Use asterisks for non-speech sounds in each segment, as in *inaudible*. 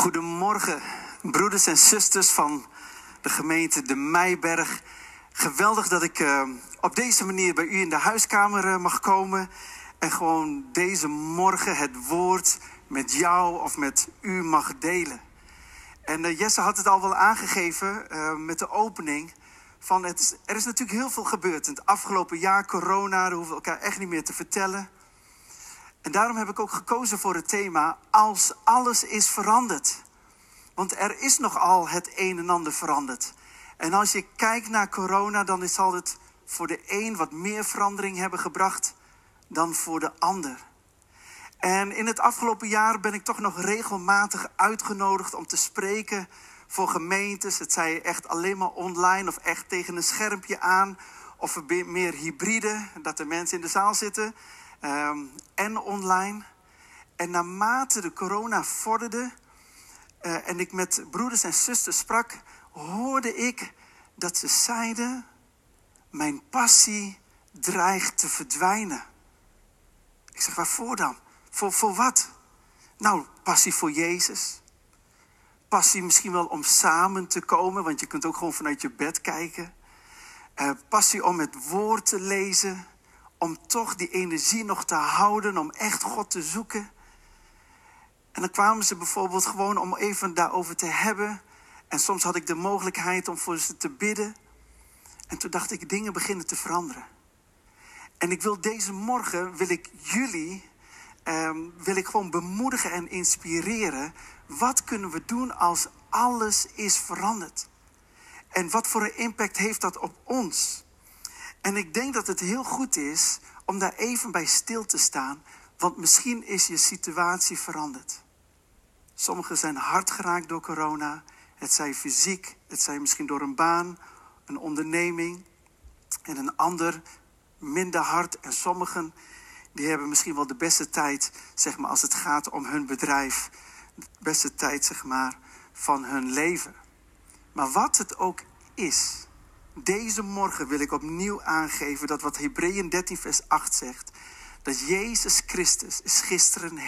Goedemorgen, broeders en zusters van de gemeente De Meiberg. Geweldig dat ik uh, op deze manier bij u in de huiskamer uh, mag komen. En gewoon deze morgen het woord met jou of met u mag delen. En uh, Jesse had het al wel aangegeven met de opening. Van het, er is natuurlijk heel veel gebeurd. In het afgelopen jaar, corona, daar hoeven we elkaar echt niet meer te vertellen. En daarom heb ik ook gekozen voor het thema als alles is veranderd. Want er is nogal het een en ander veranderd. En als je kijkt naar corona, dan zal het voor de een wat meer verandering hebben gebracht dan voor de ander. En in het afgelopen jaar ben ik toch nog regelmatig uitgenodigd om te spreken voor gemeentes. Het zij echt alleen maar online of echt tegen een schermpje aan. Of meer hybride, dat de mensen in de zaal zitten. Um, en online. En naarmate de corona vorderde uh, en ik met broeders en zusters sprak, hoorde ik dat ze zeiden: Mijn passie dreigt te verdwijnen. Ik zeg: Waarvoor dan? Voor, voor wat? Nou, passie voor Jezus. Passie misschien wel om samen te komen, want je kunt ook gewoon vanuit je bed kijken. Uh, passie om het woord te lezen om toch die energie nog te houden, om echt God te zoeken. En dan kwamen ze bijvoorbeeld gewoon om even daarover te hebben. En soms had ik de mogelijkheid om voor ze te bidden. En toen dacht ik, dingen beginnen te veranderen. En ik wil deze morgen, wil ik jullie, eh, wil ik gewoon bemoedigen en inspireren. Wat kunnen we doen als alles is veranderd? En wat voor een impact heeft dat op ons? En ik denk dat het heel goed is om daar even bij stil te staan, want misschien is je situatie veranderd. Sommigen zijn hard geraakt door corona. Het zij fysiek, het zij misschien door een baan, een onderneming. En een ander minder hard. En sommigen die hebben misschien wel de beste tijd, zeg maar, als het gaat om hun bedrijf. De beste tijd, zeg maar, van hun leven. Maar wat het ook is, deze morgen wil ik opnieuw aangeven dat wat Hebreeën 13 vers 8 zegt. Dat Jezus Christus is gisteren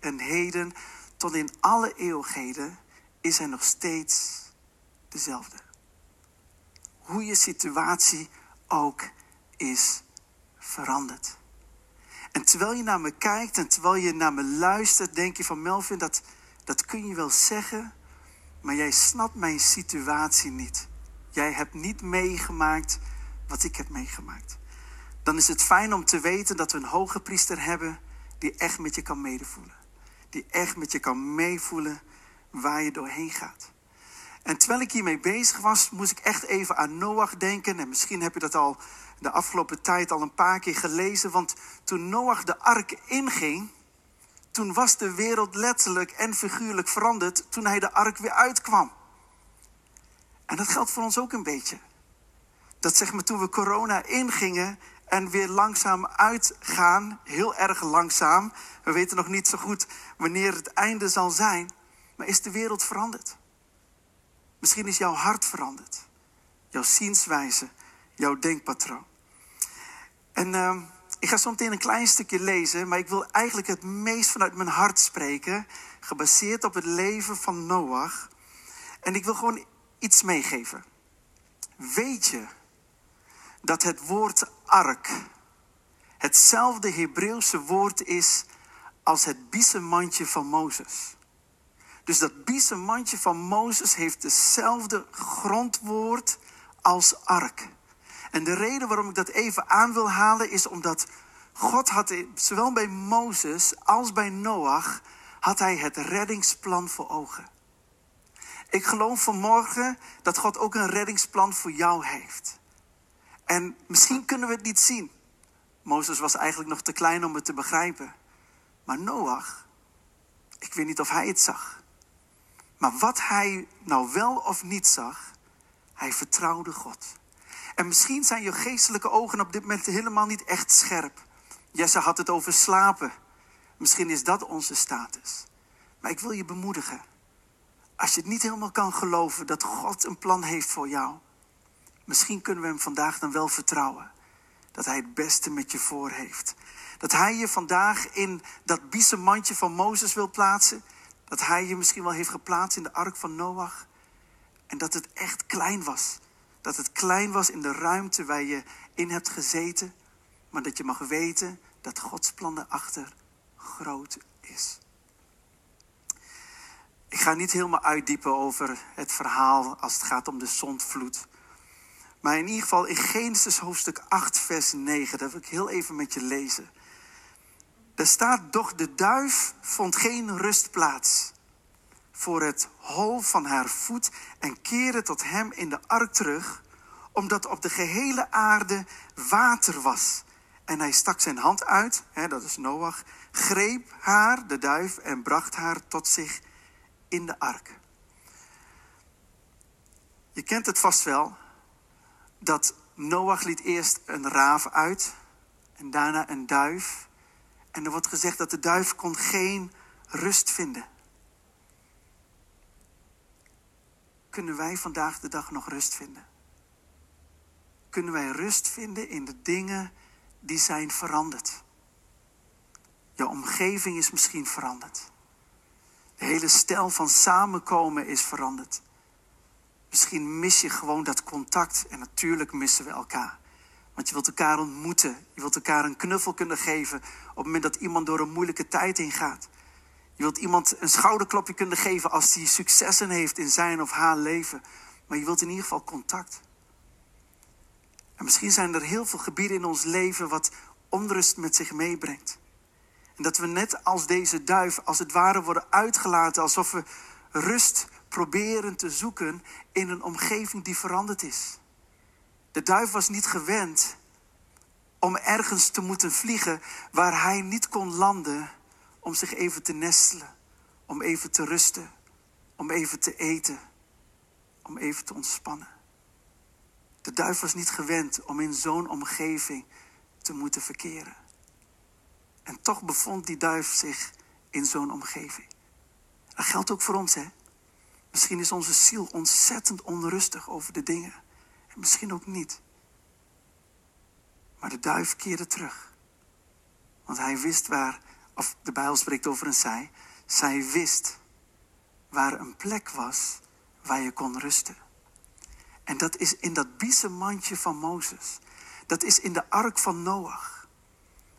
en heden tot in alle eeuwigheden is hij nog steeds dezelfde. Hoe je situatie ook is veranderd. En terwijl je naar me kijkt en terwijl je naar me luistert, denk je van Melvin, dat, dat kun je wel zeggen, maar jij snapt mijn situatie niet. Jij hebt niet meegemaakt wat ik heb meegemaakt. Dan is het fijn om te weten dat we een hoge priester hebben die echt met je kan medevoelen. Die echt met je kan meevoelen waar je doorheen gaat. En terwijl ik hiermee bezig was, moest ik echt even aan Noach denken. En misschien heb je dat al de afgelopen tijd al een paar keer gelezen. Want toen Noach de ark inging, toen was de wereld letterlijk en figuurlijk veranderd toen hij de ark weer uitkwam. En dat geldt voor ons ook een beetje. Dat zeg maar toen we corona ingingen en weer langzaam uitgaan, heel erg langzaam. We weten nog niet zo goed wanneer het einde zal zijn. Maar is de wereld veranderd? Misschien is jouw hart veranderd. Jouw zienswijze, jouw denkpatroon. En uh, ik ga zo meteen een klein stukje lezen, maar ik wil eigenlijk het meest vanuit mijn hart spreken, gebaseerd op het leven van Noach. En ik wil gewoon iets meegeven. Weet je dat het woord ark hetzelfde Hebreeuwse woord is als het biesemandje van Mozes? Dus dat biesemandje van Mozes heeft hetzelfde grondwoord als ark. En de reden waarom ik dat even aan wil halen is omdat God had, zowel bij Mozes als bij Noach, had hij het reddingsplan voor ogen. Ik geloof vanmorgen dat God ook een reddingsplan voor jou heeft. En misschien kunnen we het niet zien. Mozes was eigenlijk nog te klein om het te begrijpen. Maar Noach, ik weet niet of hij het zag. Maar wat hij nou wel of niet zag, hij vertrouwde God. En misschien zijn je geestelijke ogen op dit moment helemaal niet echt scherp. Jesse had het over slapen. Misschien is dat onze status. Maar ik wil je bemoedigen. Als je het niet helemaal kan geloven dat God een plan heeft voor jou, misschien kunnen we hem vandaag dan wel vertrouwen. Dat hij het beste met je voor heeft. Dat hij je vandaag in dat biesemandje van Mozes wil plaatsen. Dat hij je misschien wel heeft geplaatst in de ark van Noach. En dat het echt klein was. Dat het klein was in de ruimte waar je in hebt gezeten. Maar dat je mag weten dat Gods plan erachter groot is. Ik ga niet helemaal uitdiepen over het verhaal als het gaat om de zondvloed. Maar in ieder geval in Genesis hoofdstuk 8, vers 9, dat wil ik heel even met je lezen. Daar staat, doch de duif vond geen rustplaats voor het hol van haar voet en keerde tot hem in de ark terug, omdat op de gehele aarde water was. En hij stak zijn hand uit, hè, dat is Noach, greep haar, de duif, en bracht haar tot zich in de ark. Je kent het vast wel, dat Noach liet eerst een raaf uit en daarna een duif. En er wordt gezegd dat de duif kon geen rust vinden. Kunnen wij vandaag de dag nog rust vinden? Kunnen wij rust vinden in de dingen die zijn veranderd? Je omgeving is misschien veranderd. De hele stijl van samenkomen is veranderd. Misschien mis je gewoon dat contact. En natuurlijk missen we elkaar. Want je wilt elkaar ontmoeten. Je wilt elkaar een knuffel kunnen geven op het moment dat iemand door een moeilijke tijd ingaat. Je wilt iemand een schouderklopje kunnen geven als hij successen heeft in zijn of haar leven. Maar je wilt in ieder geval contact. En misschien zijn er heel veel gebieden in ons leven wat onrust met zich meebrengt. Dat we net als deze duif, als het ware, worden uitgelaten alsof we rust proberen te zoeken in een omgeving die veranderd is. De duif was niet gewend om ergens te moeten vliegen waar hij niet kon landen om zich even te nestelen, om even te rusten, om even te eten, om even te ontspannen. De duif was niet gewend om in zo'n omgeving te moeten verkeren. En toch bevond die duif zich in zo'n omgeving. Dat geldt ook voor ons, hè? Misschien is onze ziel ontzettend onrustig over de dingen. En misschien ook niet. Maar de duif keerde terug. Want hij wist waar, of de Bijbel spreekt over een zij. Zij wist waar een plek was waar je kon rusten. En dat is in dat biezenmandje van Mozes. Dat is in de ark van Noach.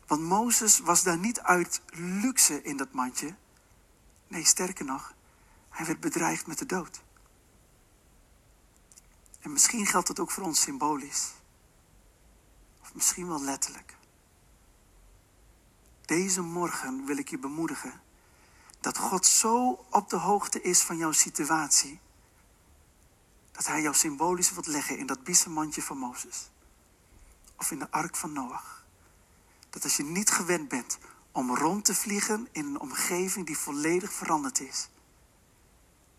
Want Mozes was daar niet uit luxe in dat mandje. Nee, sterker nog, hij werd bedreigd met de dood. En misschien geldt het ook voor ons symbolisch. Of misschien wel letterlijk. Deze morgen wil ik je bemoedigen dat God zo op de hoogte is van jouw situatie. Dat hij jou symbolisch wilt leggen in dat biezenmandje van Mozes. Of in de ark van Noach. Dat als je niet gewend bent om rond te vliegen in een omgeving die volledig veranderd is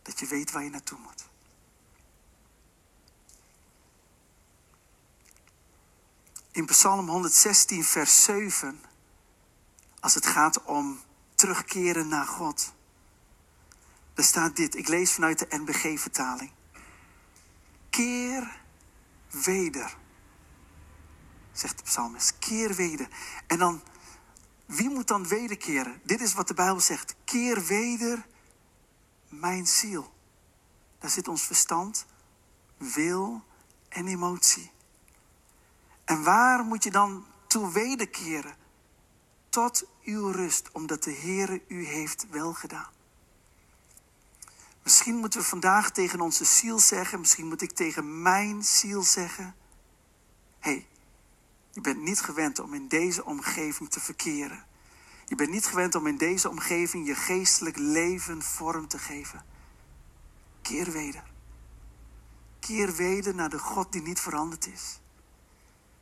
dat je weet waar je naartoe moet. In Psalm 116, vers 7, als het gaat om terugkeren naar God, daar staat dit. Ik lees vanuit de NBG-vertaling. Keer weder, zegt de psalmist. Keer weder. En dan, wie moet dan wederkeren? Dit is wat de Bijbel zegt. Keer weder mijn ziel. Daar zit ons verstand, wil en emotie. En waar moet je dan toe wederkeren? Tot uw rust, omdat de Heere u heeft welgedaan. Misschien moeten we vandaag tegen onze ziel zeggen, misschien moet ik tegen mijn ziel zeggen: Hé, hey, je bent niet gewend om in deze omgeving te verkeren. Je bent niet gewend om in deze omgeving je geestelijk leven vorm te geven. Keer weder. Keer weder naar de God die niet veranderd is.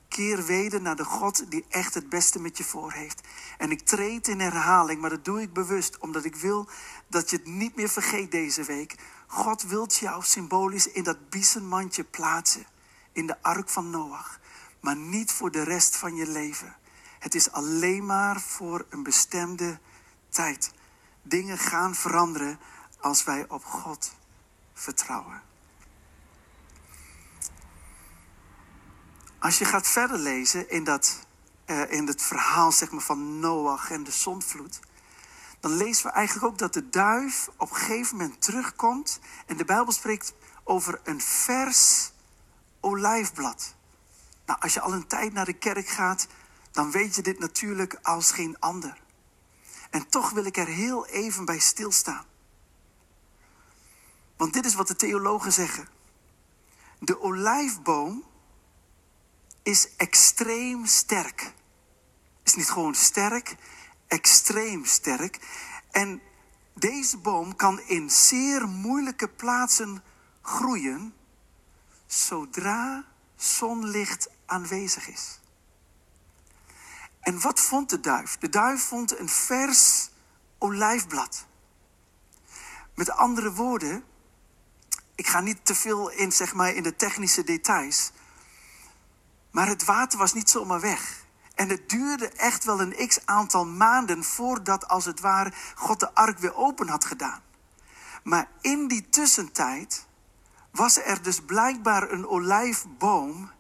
Keer weder naar de God die echt het beste met je voor heeft. En ik treed in herhaling, maar dat doe ik bewust, omdat ik wil dat je het niet meer vergeet deze week. God wilt jou symbolisch in dat biezenmandje plaatsen, in de ark van Noach, maar niet voor de rest van je leven. Het is alleen maar voor een bestemde tijd. Dingen gaan veranderen als wij op God vertrouwen. Als je gaat verder lezen in, dat, uh, in het verhaal zeg maar, van Noach en de zondvloed, dan lezen we eigenlijk ook dat de duif op een gegeven moment terugkomt. En de Bijbel spreekt over een vers olijfblad. Nou, als je al een tijd naar de kerk gaat, dan weet je dit natuurlijk als geen ander. En toch wil ik er heel even bij stilstaan. Want dit is wat de theologen zeggen. De olijfboom is extreem sterk. Is niet gewoon sterk, extreem sterk. En deze boom kan in zeer moeilijke plaatsen groeien zodra zonlicht aanwezig is. En wat vond de duif? De duif vond een vers olijfblad. Met andere woorden, ik ga niet te veel in, zeg maar, in de technische details. Maar het water was niet zomaar weg. En het duurde echt wel een x aantal maanden voordat, als het ware, God de ark weer open had gedaan. Maar in die tussentijd was er dus blijkbaar een olijfboom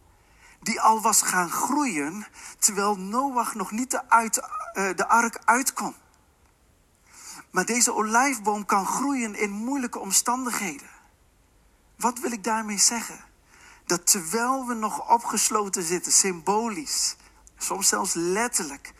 die al was gaan groeien terwijl Noach nog niet de, uit, uh, de ark uit kon. Maar deze olijfboom kan groeien in moeilijke omstandigheden. Wat wil ik daarmee zeggen? Dat terwijl we nog opgesloten zitten, symbolisch, soms zelfs letterlijk.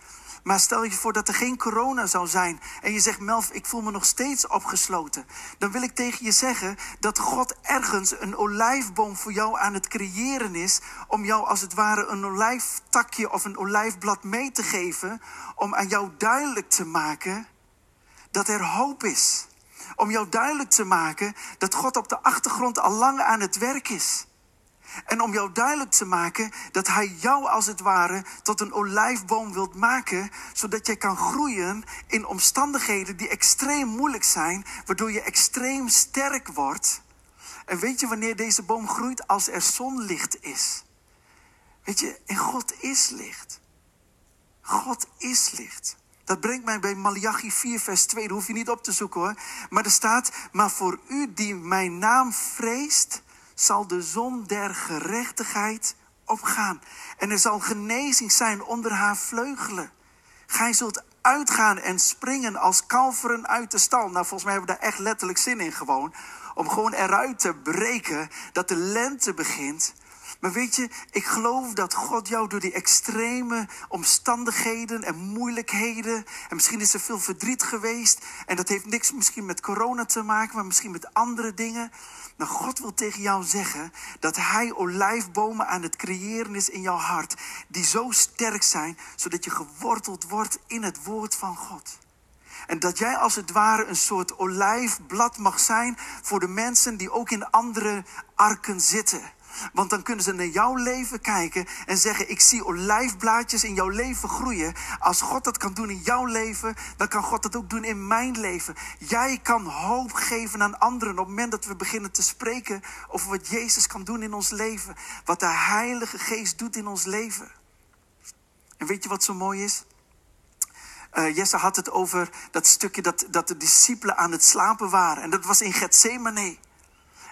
Maar stel je voor dat er geen corona zou zijn en je zegt, Melf, ik voel me nog steeds opgesloten. Dan wil ik tegen je zeggen dat God ergens een olijfboom voor jou aan het creëren is. Om jou als het ware een olijftakje of een olijfblad mee te geven. Om aan jou duidelijk te maken dat er hoop is om jou duidelijk te maken dat God op de achtergrond al lang aan het werk is. En om jou duidelijk te maken dat Hij jou als het ware tot een olijfboom wilt maken, zodat jij kan groeien in omstandigheden die extreem moeilijk zijn, waardoor je extreem sterk wordt. En weet je wanneer deze boom groeit? Als er zonlicht is. Weet je, en God is licht. God is licht. Dat brengt mij bij Malachi 4, vers 2. Dat hoef je niet op te zoeken hoor. Maar er staat: Maar voor u die mijn naam vreest, zal de zon der gerechtigheid opgaan. En er zal genezing zijn onder haar vleugelen. Gij zult uitgaan en springen als kalveren uit de stal. Nou, volgens mij hebben we daar echt letterlijk zin in gewoon. Om gewoon eruit te breken dat de lente begint. Maar weet je, ik geloof dat God jou door die extreme omstandigheden en moeilijkheden. En misschien is er veel verdriet geweest. En dat heeft niks misschien met corona te maken, maar misschien met andere dingen. Maar God wil tegen jou zeggen dat Hij olijfbomen aan het creëren is in jouw hart. Die zo sterk zijn, zodat je geworteld wordt in het woord van God. En dat jij als het ware een soort olijfblad mag zijn voor de mensen die ook in andere arken zitten. Want dan kunnen ze naar jouw leven kijken en zeggen: Ik zie olijfblaadjes in jouw leven groeien. Als God dat kan doen in jouw leven, dan kan God dat ook doen in mijn leven. Jij kan hoop geven aan anderen op het moment dat we beginnen te spreken over wat Jezus kan doen in ons leven. Wat de Heilige Geest doet in ons leven. En weet je wat zo mooi is? Uh, Jesse had het over dat stukje dat, dat de discipelen aan het slapen waren. En dat was in Gethsemane.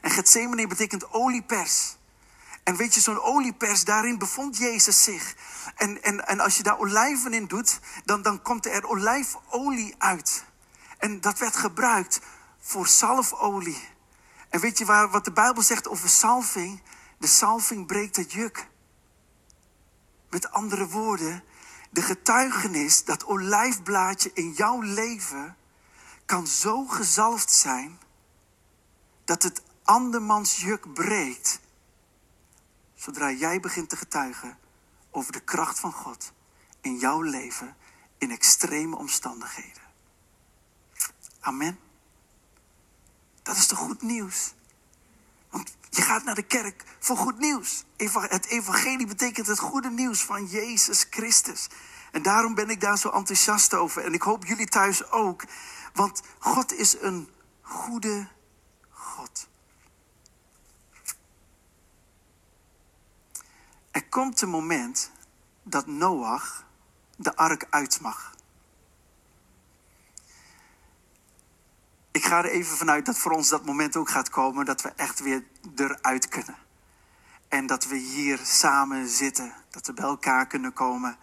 En Gethsemane betekent oliepers. En weet je, zo'n oliepers, daarin bevond Jezus zich. En, en, en als je daar olijven in doet, dan, dan komt er olijfolie uit. En dat werd gebruikt voor zalfolie. En weet je waar, wat de Bijbel zegt over salving? De salving breekt het juk. Met andere woorden, de getuigenis dat olijfblaadje in jouw leven kan zo gezalfd zijn dat het andermans juk breekt Zodra jij begint te getuigen over de kracht van God in jouw leven in extreme omstandigheden. Amen. Dat is toch goed nieuws? Want je gaat naar de kerk voor goed nieuws. Het evangelie betekent het goede nieuws van Jezus Christus. En daarom ben ik daar zo enthousiast over. En ik hoop jullie thuis ook. Want God is een goede God. Er komt een moment dat Noach de ark uit mag. Ik ga er even vanuit dat voor ons dat moment ook gaat komen dat we echt weer eruit kunnen. En dat we hier samen zitten, dat we bij elkaar kunnen komen,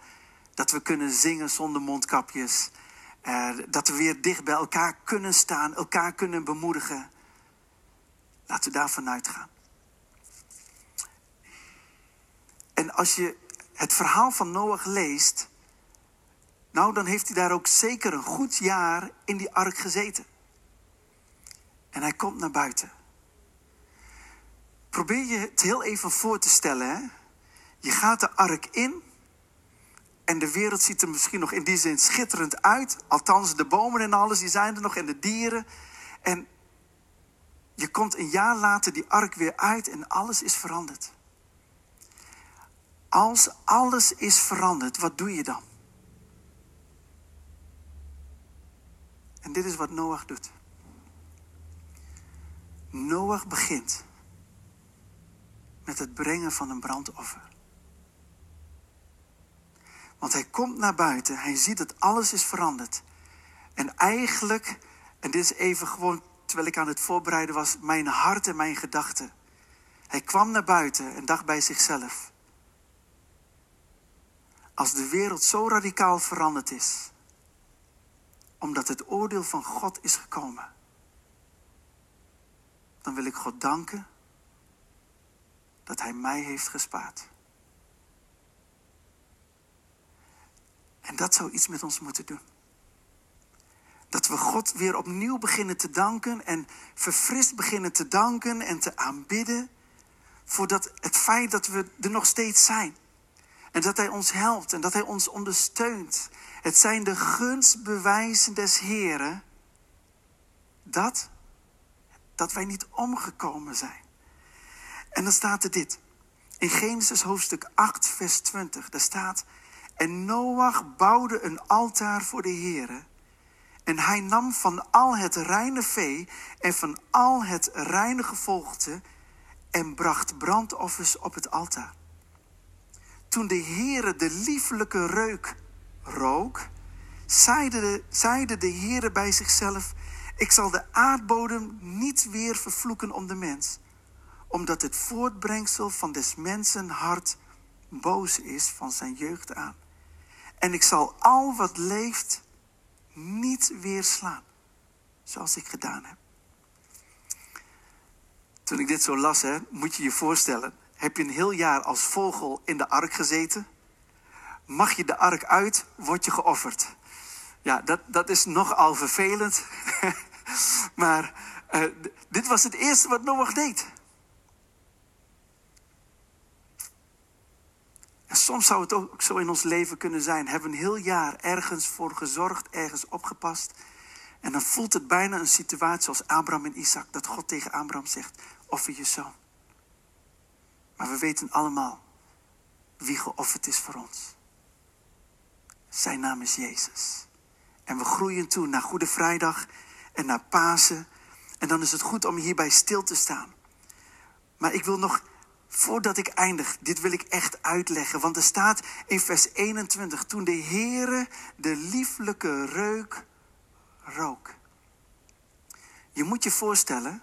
dat we kunnen zingen zonder mondkapjes Uh, dat we weer dicht bij elkaar kunnen staan, elkaar kunnen bemoedigen. Laten we daarvan uitgaan. En als je het verhaal van Noach leest, nou dan heeft hij daar ook zeker een goed jaar in die ark gezeten. En hij komt naar buiten. Probeer je het heel even voor te stellen. Hè? Je gaat de ark in en de wereld ziet er misschien nog in die zin schitterend uit. Althans, de bomen en alles, die zijn er nog en de dieren. En je komt een jaar later die ark weer uit en alles is veranderd. Als alles is veranderd, wat doe je dan? En dit is wat Noach doet. Noach begint met het brengen van een brandoffer. Want hij komt naar buiten, hij ziet dat alles is veranderd. En eigenlijk, en dit is even gewoon terwijl ik aan het voorbereiden was, mijn hart en mijn gedachten. Hij kwam naar buiten en dacht bij zichzelf: Als de wereld zo radicaal veranderd is, omdat het oordeel van God is gekomen, dan wil ik God danken dat Hij mij heeft gespaard. En dat zou iets met ons moeten doen. Dat we God weer opnieuw beginnen te danken en verfrist beginnen te danken en te aanbidden voor dat, het feit dat we er nog steeds zijn. En dat Hij ons helpt en dat Hij ons ondersteunt. Het zijn de gunstbewijzen des Heren dat, dat wij niet omgekomen zijn. En dan staat er dit. In Genesis hoofdstuk 8, vers 20. Daar staat, en Noach bouwde een altaar voor de Heere. En hij nam van al het reine vee en van al het reine gevolgte en bracht brandoffers op het altaar. Toen de Heere de lieflijke reuk rook, zeide de, zeide de Heere bij zichzelf: Ik zal de aardbodem niet weer vervloeken om de mens, omdat het voortbrengsel van des mensen hart boos is van zijn jeugd aan. En ik zal al wat leeft niet weer slaan, zoals ik gedaan heb. Toen ik dit zo las, hè, moet je je voorstellen, heb je een heel jaar als vogel in de ark gezeten? Mag je de ark uit, word je geofferd. Ja, dat, dat is nogal vervelend. *laughs* maar uh, dit was het eerste wat Noach deed. En soms zou het ook zo in ons leven kunnen zijn. Hebben een heel jaar ergens voor gezorgd, ergens opgepast. En dan voelt het bijna een situatie zoals Abraham en Isaac. Dat God tegen Abraham zegt, offer je zoon. Maar we weten allemaal wie geofferd is voor ons. Zijn naam is Jezus. En we groeien toe naar Goede Vrijdag en naar Pasen. En dan is het goed om hierbij stil te staan. Maar ik wil nog Voordat ik eindig, dit wil ik echt uitleggen. Want er staat in vers 21, toen de Heere de lieflijke reuk rook. Je moet je voorstellen,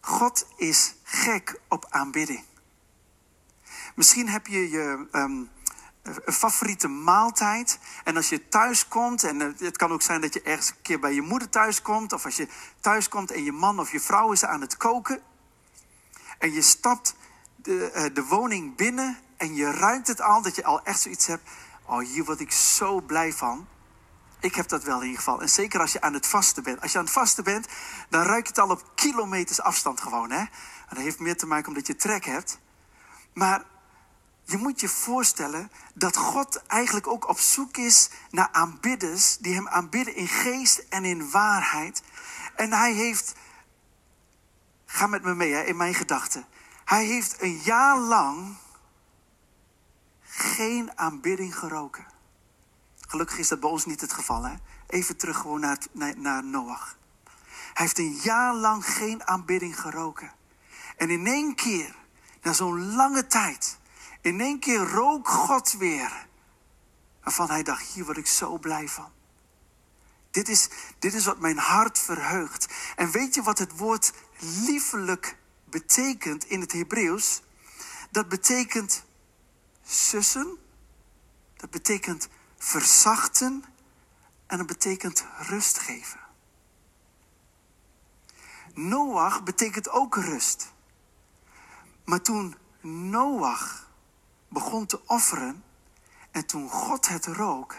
God is gek op aanbidding. Misschien heb je je um, een favoriete maaltijd. En als je thuis komt, en het kan ook zijn dat je ergens een keer bij je moeder thuis komt, of als je thuis komt en je man of je vrouw is aan het koken. En je stapt de, eh, de woning binnen en je ruikt het al, dat je al echt zoiets hebt. Oh, hier word ik zo blij van. Ik heb dat wel in ieder geval. En zeker als je aan het vasten bent. Als je aan het vasten bent, dan ruik je het al op kilometers afstand gewoon. Hè? En dat heeft meer te maken omdat je trek hebt. Maar je moet je voorstellen dat God eigenlijk ook op zoek is naar aanbidders die hem aanbidden in geest en in waarheid. En hij heeft, ga met me mee hè, in mijn gedachten. Hij heeft een jaar lang geen aanbidding geroken. Gelukkig is dat bij ons niet het geval. Hè? Even terug gewoon naar, naar, naar Noach. Hij heeft een jaar lang geen aanbidding geroken. En in één keer, na zo'n lange tijd, in één keer rook God weer. Waarvan hij dacht, hier word ik zo blij van. Dit is, dit is wat mijn hart verheugt. En weet je wat het woord liefelijk betekent in het Hebreeuws, dat betekent sussen, dat betekent verzachten en dat betekent rust geven. Noach betekent ook rust. Maar toen Noach begon te offeren en toen God het rook,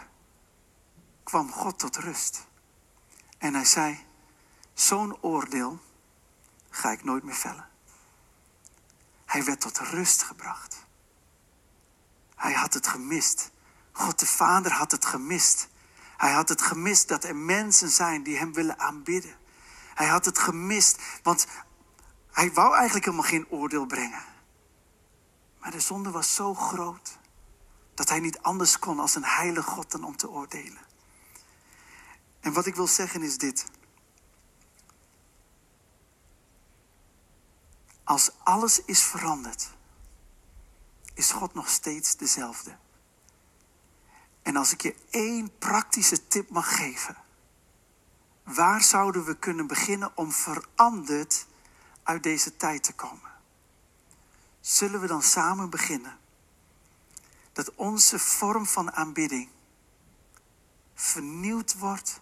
kwam God tot rust. En hij zei, zo'n oordeel ga ik nooit meer vellen. Hij werd tot rust gebracht. Hij had het gemist. God de Vader had het gemist. Hij had het gemist dat er mensen zijn die hem willen aanbidden. Hij had het gemist, want hij wou eigenlijk helemaal geen oordeel brengen. Maar de zonde was zo groot dat hij niet anders kon als een heilige God dan om te oordelen. En wat ik wil zeggen is dit. Als alles is veranderd, is God nog steeds dezelfde. En als ik je één praktische tip mag geven, waar zouden we kunnen beginnen om veranderd uit deze tijd te komen? Zullen we dan samen beginnen dat onze vorm van aanbidding vernieuwd wordt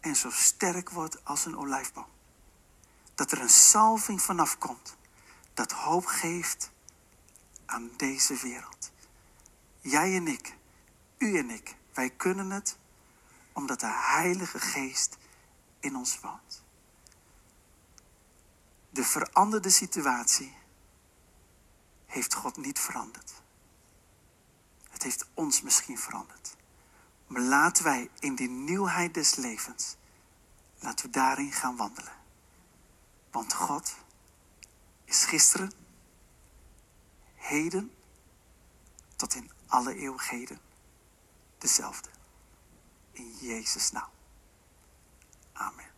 en zo sterk wordt als een olijfboom? Dat er een salving vanaf komt dat hoop geeft aan deze wereld. Jij en ik, u en ik, wij kunnen het omdat de Heilige Geest in ons woont. De veranderde situatie heeft God niet veranderd. Het heeft ons misschien veranderd. Maar laten wij in die nieuwheid des levens, laten we daarin gaan wandelen. Want God is gisteren, heden, tot in alle eeuwigheden dezelfde. In Jezus naam. Amen.